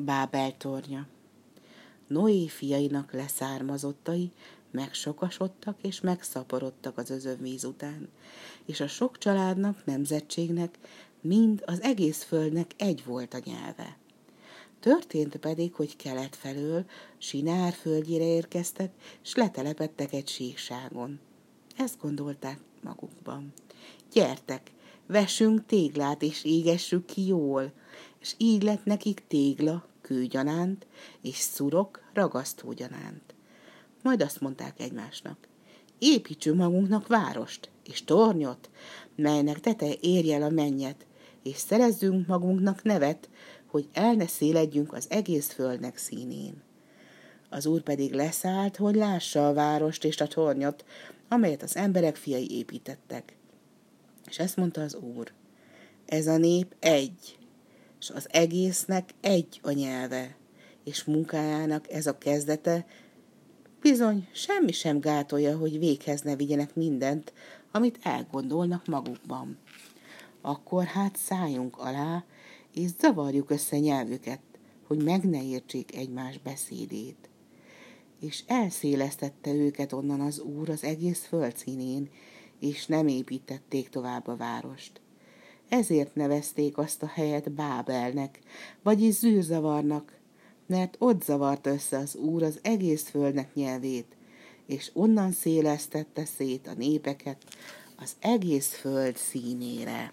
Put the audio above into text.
Bábel tornya. Noé fiainak leszármazottai megsokasodtak és megszaporodtak az özönvíz után, és a sok családnak, nemzetségnek, mind az egész földnek egy volt a nyelve. Történt pedig, hogy kelet felől Sinár földjére érkeztek, s letelepettek egy síkságon. Ezt gondolták magukban. Gyertek, vessünk téglát, és égessük ki jól, és így lett nekik tégla, kőgyanánt, és szurok, ragasztógyanánt. Majd azt mondták egymásnak, építsünk magunknak várost és tornyot, melynek teteje érje el a mennyet, és szerezzünk magunknak nevet, hogy el ne széledjünk az egész földnek színén. Az úr pedig leszállt, hogy lássa a várost és a tornyot, amelyet az emberek fiai építettek. És ezt mondta az úr, ez a nép egy, és az egésznek egy a nyelve, és munkájának ez a kezdete, bizony semmi sem gátolja, hogy véghez ne vigyenek mindent, amit elgondolnak magukban. Akkor hát szálljunk alá, és zavarjuk össze nyelvüket, hogy meg ne értsék egymás beszédét. És elszélesztette őket onnan az úr az egész földszínén, és nem építették tovább a várost. Ezért nevezték azt a helyet Bábelnek, vagyis zűrzavarnak, mert ott zavart össze az úr az egész földnek nyelvét, és onnan szélesztette szét a népeket az egész föld színére.